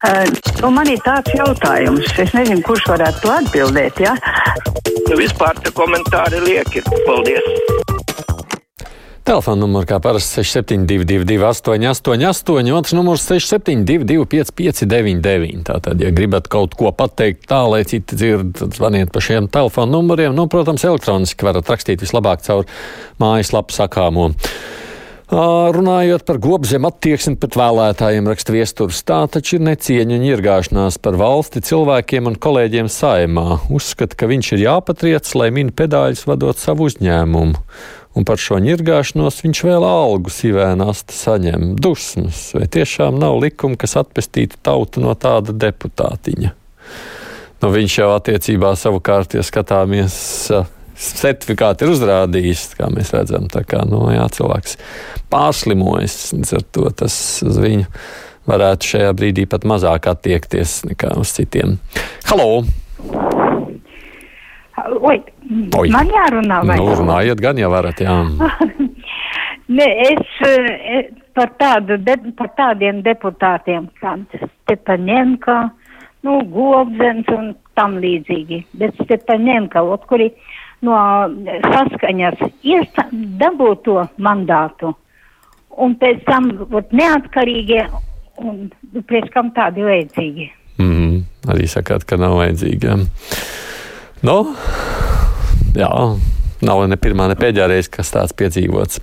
Uh, nu, man ir tāds jautājums, es nezinu, kurš varētu to atbildēt. Ja? Nu, vispār te komentāri lieki. Paldies! Telefona numurs kā parasti 6722, 888, otrs numurs 672, 559, Tātad, ja gribat kaut ko pateikt tā, lai citi dzird, tad zvaniet pa šiem telefona numuriem. Nu, protams, elektroniski varat rakstīt vislabāk caur mājaslapu sakāmo. Runājot par gobzem attieksmi pret vēlētājiem, raksta viesturs, tā taču ir necieņa un iergāšanās par valsti cilvēkiem un kolēģiem saimā. Uzskata, ka viņš ir jāpatriec, lai min pedāļus vadot savu uzņēmumu. Un par šo ņirgāšanos viņš vēl algu sīvēnasta saņem dusmas. Vai tiešām nav likuma, kas atpestītu tautu no tāda deputātiņa? Nu, viņš jau attiecībā savukārt, ja skatāmies certifikāti ir uzrādījis, kā mēs redzam. Tā kā nu, jā, cilvēks pārslimojas, līdz ar to tas uz viņu varētu šajā brīdī pat mazāk attiekties nekā uz citiem. Halo! Oi, Oi. man jārunā vai? Nu, runājiet gan, ja varat, jā. ne, es eh, par, tādu, de, par tādiem deputātiem kā Stepaņenko, nu, Gobzens un tam līdzīgi, bet Stepaņenko, kuri no saskaņas dabūt to mandātu. Un pēc tam ot, neatkarīgie, un priekš kam tādi vajadzīgi. Mm -hmm. Arī sakāt, ka nav vajadzīgi. Ja. Nu, jā, nav ne pirmā, ne pēdējā reize, kas tāds piedzīvots.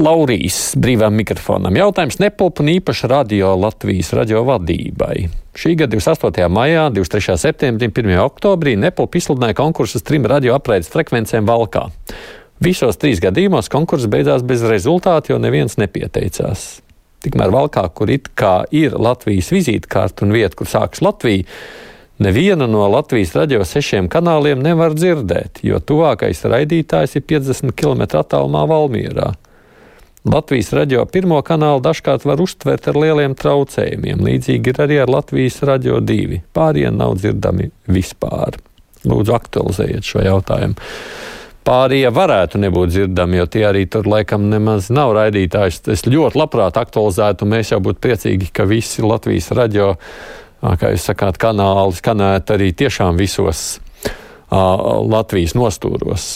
Laurijas brīvām mikrofonam. Jautājums nepulp un īpaši radio Latvijas radio vadībai. Šī gada 28. maijā, 23. septembrī un 1. oktobrī Nepulp izsludināja konkursu uz trim radio apraides frekvencēm Valkā. Visos trīs gadījumos konkurss beidzās bez rezultātu, jo neviens nepieteicās. Tikmēr Valkā, kur it kā ir Latvijas vizītkārta un vieta, kur sākas Latvija, nevienu no Latvijas radio sešiem kanāliem nevar dzirdēt, jo tuvākais raidītājs ir 50 km attālumā Valmierā. Latvijas radio pirmo kanālu dažkārt var uztvert ar lieliem traucējumiem. Līdzīgi ir arī ar Latvijas radio divi. Pārējie nav dzirdami vispār. Lūdzu, aktualizējiet šo jautājumu. Pārējie varētu nebūt dzirdami, jo tie arī tur laikam nemaz nav raidītājs. Es ļoti labprāt aktualizētu, un mēs jau būtu priecīgi, ka visi Latvijas radio, kā jūs sakāt, kanāli skanētu arī tiešām visos uh, Latvijas nostūros.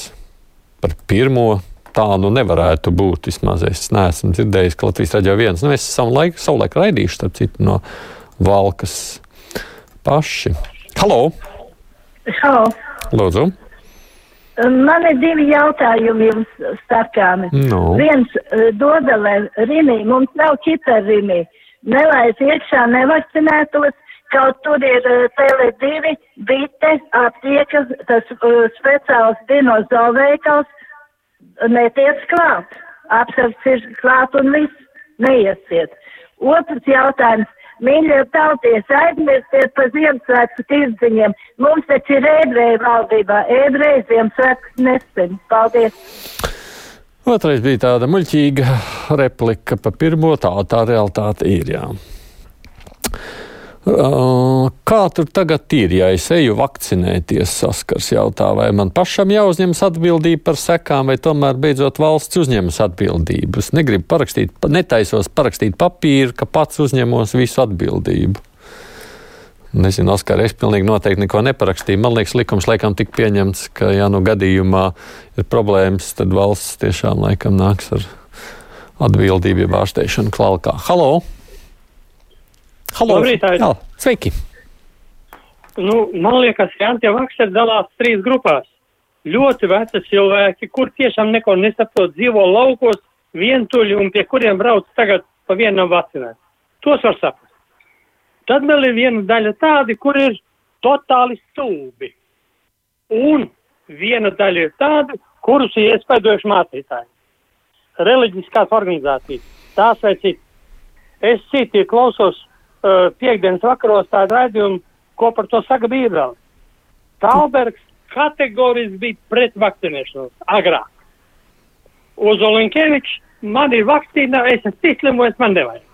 Par pirmo tā nu nevarētu būt. Vismaz es neesmu dzirdējis, ka Latvijas raidījā viens. Nu, es savu laiku, savu laiku raidīšu, starp citu, no Valkas paši. Halo! Halo! Lūdzu! Man ir divi jautājumi jums starpāmi. No. Viens uh, dodalē Rimī, mums nav ķiperrimī. Nelaiž iekšā nevakcinētos, kaut tur ir uh, Tele2, Bite, aptieka, tas uh, speciāls dinozauru veikals, netiec klāt. Apsargs ir klāt un viss neiesiet. Otrs jautājums. Mīļie tauties, aizmirstiet par Ziemassvētku tirdziņiem. Mums taču ir ebreju valdībā. Ebreju Ziemassvētkus nesen. Paldies! Otrais bija tāda muļķīga replika par pirmo, tā tā realitāte ir. Jā. Kā tur tagad ir, ja es eju vakcinēties, saskars jautā, vai man pašam jāuzņemas atbildība par sekām, vai tomēr beidzot valsts uzņemas atbildību? Es negribu parakstīt, netaisos parakstīt papīru, ka pats uzņemos visu atbildību. Nezinu, Oskar, es pilnīgi noteikti neko neparakstīju. Man liekas, likums laikam tik pieņemts, ka, ja nu gadījumā ir problēmas, tad valsts tiešām laikam nāks ar atbildību, ja ārstēšanu klalkā. Halo! Halo! Labrīt, Jā, sveiki! Nu, man liekas, ka antivakseri dalās trīs grupās. Ļoti veci cilvēki, kur tiešām neko nesaprot, dzīvo laukos, vientuļi un pie kuriem brauc tagad pa vienam vakcinēt. Tos var saprast. Tad vēl ir viena daļa tādi, kur ir totāli stulbi. Un viena daļa ir tāda, kurus ir iespaidojuši mācītāji. Reliģiskās organizācijas, tās vai citas. Es citi klausos uh, piekdienas vakaros tādu raidījumu, ko par to saka Bībele. Talbergs kategoriski bija pret vakcinēšanos agrāk. Ozolinkevičs man ir vakcīna, es esmu izslimojis, man nevajag.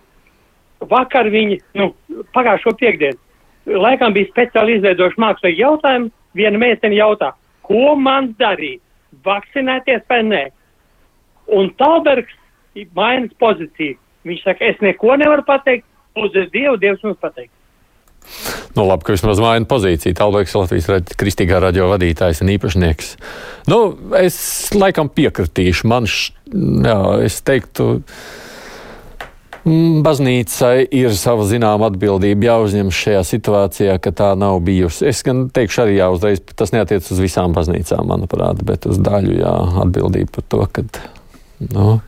Vakar viņi, nu, pagājušo piekdienu, laikam bija speciāli izveidojuši mākslīgi jautājumu, viena meitene jautā, ko man darīt, vakcinēties vai nē. Un Talbergs mainas pozīciju. Viņš saka, es neko nevaru pateikt, uz Dievu, Dievs mums pateiks. Nu, labi, ka vismaz maina pozīciju. Talbēks Latvijas raģ, kristīgā radio vadītājs un īpašnieks. Nu, es laikam piekritīšu. Man, š, jā, es teiktu, mm, baznīcai ir sava zināma atbildība jāuzņem šajā situācijā, ka tā nav bijusi. Es gan teikšu arī jā, uzreiz, tas neatiec uz visām baznīcām, manuprāt, bet uz daļu jā, atbildība par to, ka, nu,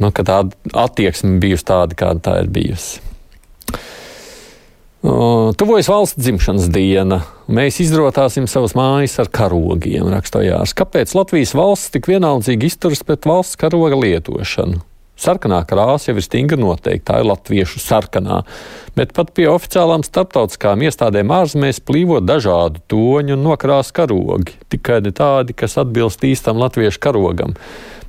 nu, ka tā attieksme bijusi tāda, kāda tā ir bijusi. Tuvojas valsts dzimšanas diena. Mēs izrotāsim savas mājas ar karogiem, rakstojās. Kāpēc Latvijas valsts tik vienaldzīgi izturas pret valsts karoga lietošanu? Sarkanā krāsa jau ir stingri noteikta, tā ir latviešu sarkanā, bet pat pie oficiālām starptautiskām iestādēm ārzemēs plīvo dažādu toņu un nokrāsu karogi, tikai ne tādi, kas atbilst īstam latviešu karogam.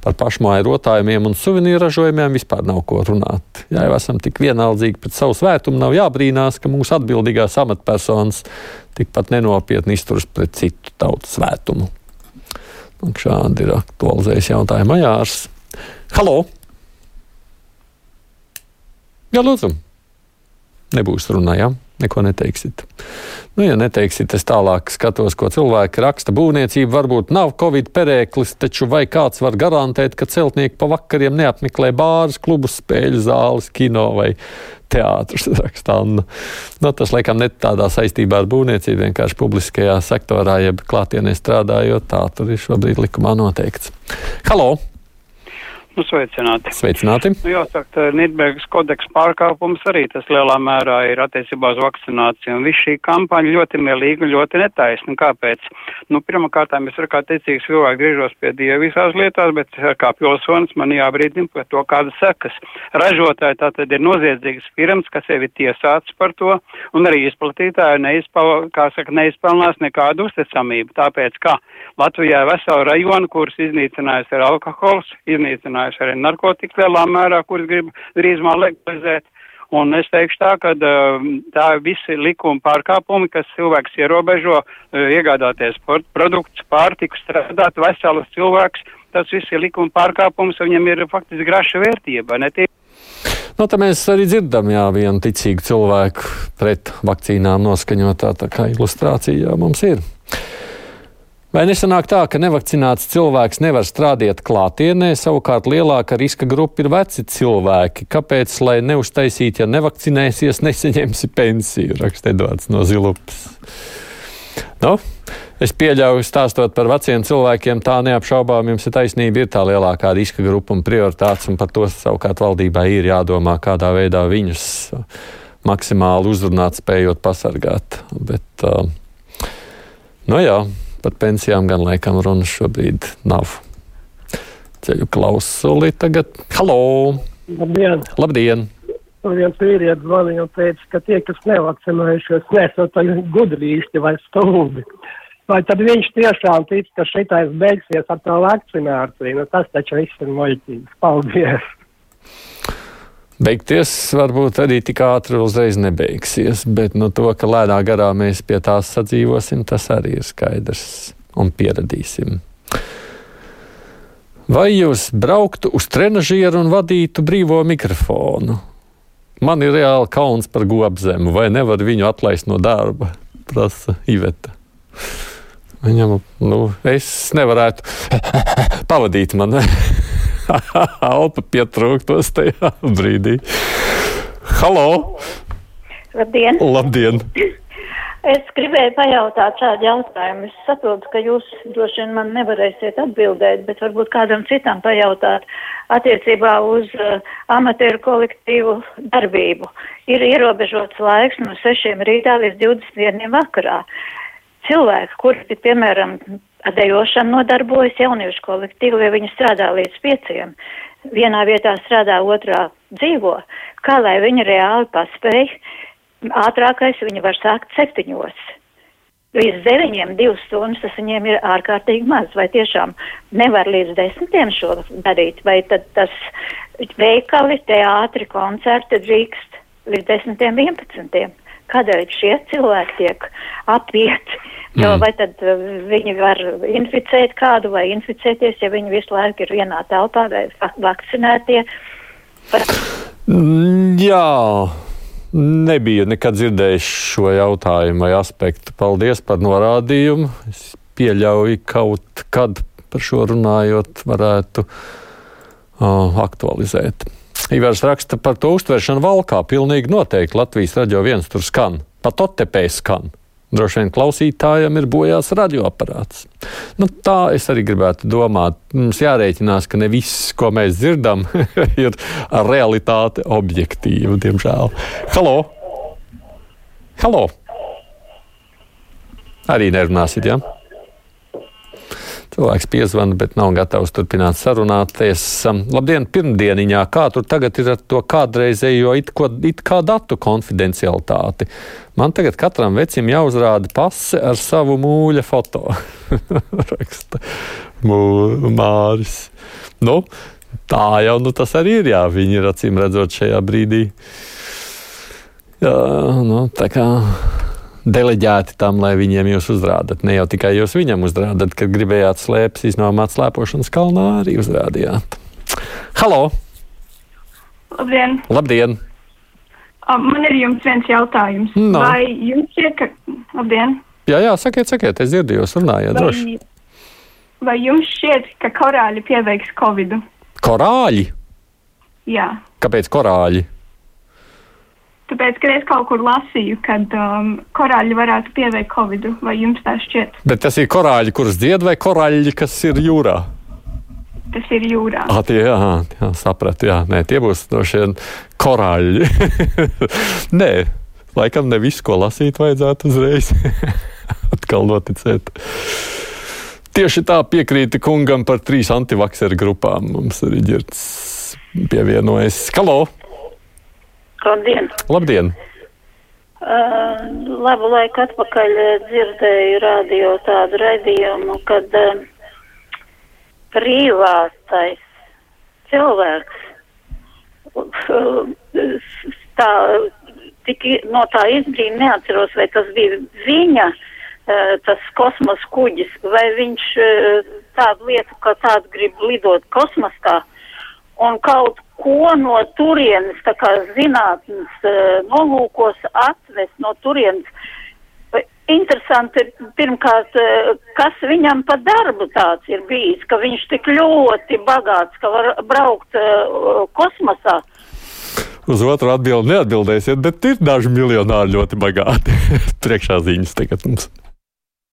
Par pašmāju rotājumiem un suvenīru ražojumiem vispār nav ko runāt. Ja jau esam tik vienaldzīgi pret savu svētumu, nav jābrīnās, ka mūsu atbildīgās amatpersonas tikpat nenopietni izturas pret citu tautu svētumu. Un šādi ir aktualizējis jautājumu Jārs. Halo! Jā, lūdzu! Nebūs runājām. Neko neteiksit. Nu, ja neteiksit, es tālāk skatos, ko cilvēki raksta. Būvniecība varbūt nav covid perēklis, taču vai kāds var garantēt, ka celtnieki pa vakariem neapmeklē bārus, klubus, spēļu zāles, kino vai teātrus? Nu, tas, laikam, ne tādā saistībā ar būvniecību, vienkārši publiskajā sektorā, jeb klātienē strādājot, tā tur ir šobrīd likumā noteikts. Halo! Nu, sveicināti. Sveicināti. Nu, jāsaka, Nīderlandes kodeks pārkāpums arī tas lielā mērā ir attiecībā uz vakcināciju. Un viss šī kampaņa ļoti mielīga un ļoti netaisna. Kāpēc? Nu, pirmkārt, es varu kā ticīgs cilvēks griežos pie Dieva visās lietās, bet kā pilsonis man jābrīdina par to, kādas sekas. Ražotāji tātad ir noziedzīgas firmas, kas sevi tiesāts par to, un arī izplatītāji neizpal, kā saka, neizpelnās nekādu uzticamību. Tāpēc, kā Latvijā ir vesela rajona, kuras iznīcinājis ir alkohols, iznīcinājis runājuši arī narkotikas lielā mērā, kuras grib drīzumā legalizēt. Un es teikšu tā, ka tā visi likuma pārkāpumi, kas cilvēks ierobežo iegādāties produktus, pārtiku, strādāt veselus cilvēks, tas viss ir likuma pārkāpums, viņam ir faktiski graša vērtība. Nu, tā mēs arī dzirdam, jā, vienu ticīgu cilvēku pret vakcīnām noskaņotā tā kā ilustrācija mums ir. Vai nesanāk tā, ka nevakcināts cilvēks nevar strādāt klātienē, savukārt lielāka riska grupa ir veci cilvēki? Kāpēc, lai neuztaisītu, ja nevakcinēsies, nesaņemsi pensiju? Raksta Edvards no Zilupas. Nu, es pieļauju, stāstot par veciem cilvēkiem, tā neapšaubām jums ir taisnība, ir tā lielākā riska grupa un prioritātes, un par to savukārt valdībai ir jādomā, kādā veidā viņus maksimāli uzrunāt, spējot pasargāt. Bet, uh, nu jā. Par pensijām gan laikam runas šobrīd nav. Ceļu klausuli tagad. Halo! Labdien! Labdien. Un viens vīrietis zvanīja un teica, ka tie, kas nevakcinējušies, nesot gudri īsti vai stulbi. Vai tad viņš tiešām tic, ka šitais beigsies ar to vakcināciju? Nu, tas taču viss ir muļķības. Paldies! Beigties varbūt arī tik ātri uzreiz nebeigsies, bet nu, to, ka lēnā garā mēs pie tās sadzīvosim, tas arī ir skaidrs un pieradīsim. Vai jūs brauktu uz trenižieru un vadītu brīvo mikrofonu? Man ir reāli kauns par gobzemu, vai nevar viņu atlaist no darba, prasa Iveta. Viņam, nu, es nevarētu pavadīt mani. Alpa pietrūktos tajā brīdī. Halo! Labdien! Labdien. Es gribēju pajautāt šādu jautājumu. Es saprotu, ka jūs droši vien man nevarēsiet atbildēt, bet varbūt kādam citam pajautāt attiecībā uz uh, amatieru kolektīvu darbību. Ir ierobežots laiks no 6 rītā līdz 21 vakarā. Cilvēki, kuri, piemēram, ar dejošanu nodarbojas jauniešu kolektīvu, vai viņi strādā līdz pieciem, vienā vietā strādā, otrā dzīvo, kā lai viņi reāli paspēj, ātrākais viņi var sākt septiņos. Līdz deviņiem, divas stundas tas viņiem ir ārkārtīgi maz, vai tiešām nevar līdz desmitiem šo darīt, vai tad tas veikali, teātri, koncerti drīkst līdz desmitiem, vienpadsmitiem. Kādēļ šie cilvēki tiek apieti? Jo mm. vai tad uh, viņi var inficēt kādu vai inficēties, ja viņi visu laiku ir vienā telpā vai vakcinētie? Par... Mm, jā. Nebiju nekad dzirdējis šo jautājumu vai aspektu. Paldies par norādījumu. Es pieļauju, kaut kad par šo runājot, varētu uh, aktualizēt. Ivars raksta par to uztveršanu valkā. Pilnīgi noteikti Latvijas radio viens tur skan. Pat otepē skan. Droši vien klausītājam ir bojās radioaparāts. Nu, tā es arī gribētu domāt. Mums jārēķinās, ka ne viss, ko mēs dzirdam, ir realitāte objektīva, diemžēl. Halo! Halo! Arī nerunāsit, jā? Ja? Cilvēks piezvana, bet nav gatavs turpināt sarunāties. Um, labdien, pirmdieniņā, kā tur tagad ir ar to kādreizējo it, ko, it kā datu konfidencialitāti? Man tagad katram vecim jāuzrāda pase ar savu mūļa foto. Raksta Māris. Nu, tā jau nu, tas arī ir, jā, viņi ir acīm redzot šajā brīdī. Jā, nu, tā kā deleģēti tam, lai viņiem jūs uzrādāt. Ne jau tikai jūs viņam uzrādāt, kad gribējāt slēpes, iznomāt slēpošanas kalnā, arī uzrādījāt. Halo! Labdien! Labdien! Man ir jums viens jautājums. No. Vai jums šķiet, ka. Labdien! Jā, jā, sakiet, sakiet, es dzirdu jūs runājāt droši. Vai, vai jums šķiet, ka korāļi pieveiks covidu? Korāļi? Jā. Kāpēc korāļi? Tāpēc, ka es kaut kur lasīju, kad um, korāļi varētu pieveikt covidu. Vai jums tā šķiet? Bet tas ir korāļi, kurus dzied, vai korāļi, kas ir jūrā? Tas ir jūrā. Ah, tie, jā, jā, sapratu, jā, nē, tie būs no šiem korāļi. nē, laikam ne visu, ko lasīt, vajadzētu uzreiz atkal noticēt. Tieši tā piekrīta kungam par trīs antivakseru grupām. Mums arī ģirds pievienojas. Halo! Labdien! Labdien! Uh, labu laiku atpakaļ dzirdēju radio tādu raidījumu, kad uh, privātais cilvēks uh, tā, tik, no tā izbrīna neatceros, vai tas bija viņa, uh, tas kosmos kuģis, vai viņš uh, tādu lietu, ka tādu grib lidot kosmosā un kaut ko no turienes, tā kā zinātnes uh, nolūkos atvest no turienes. Interesanti, pirmkārt, uh, kas viņam pa darbu tāds ir bijis, ka viņš tik ļoti bagāts, ka var braukt uh, kosmosā. Uz otru atbildi neatbildēsiet, bet ir daži miljonāri ļoti bagāti. Priekšā ziņas tagad mums.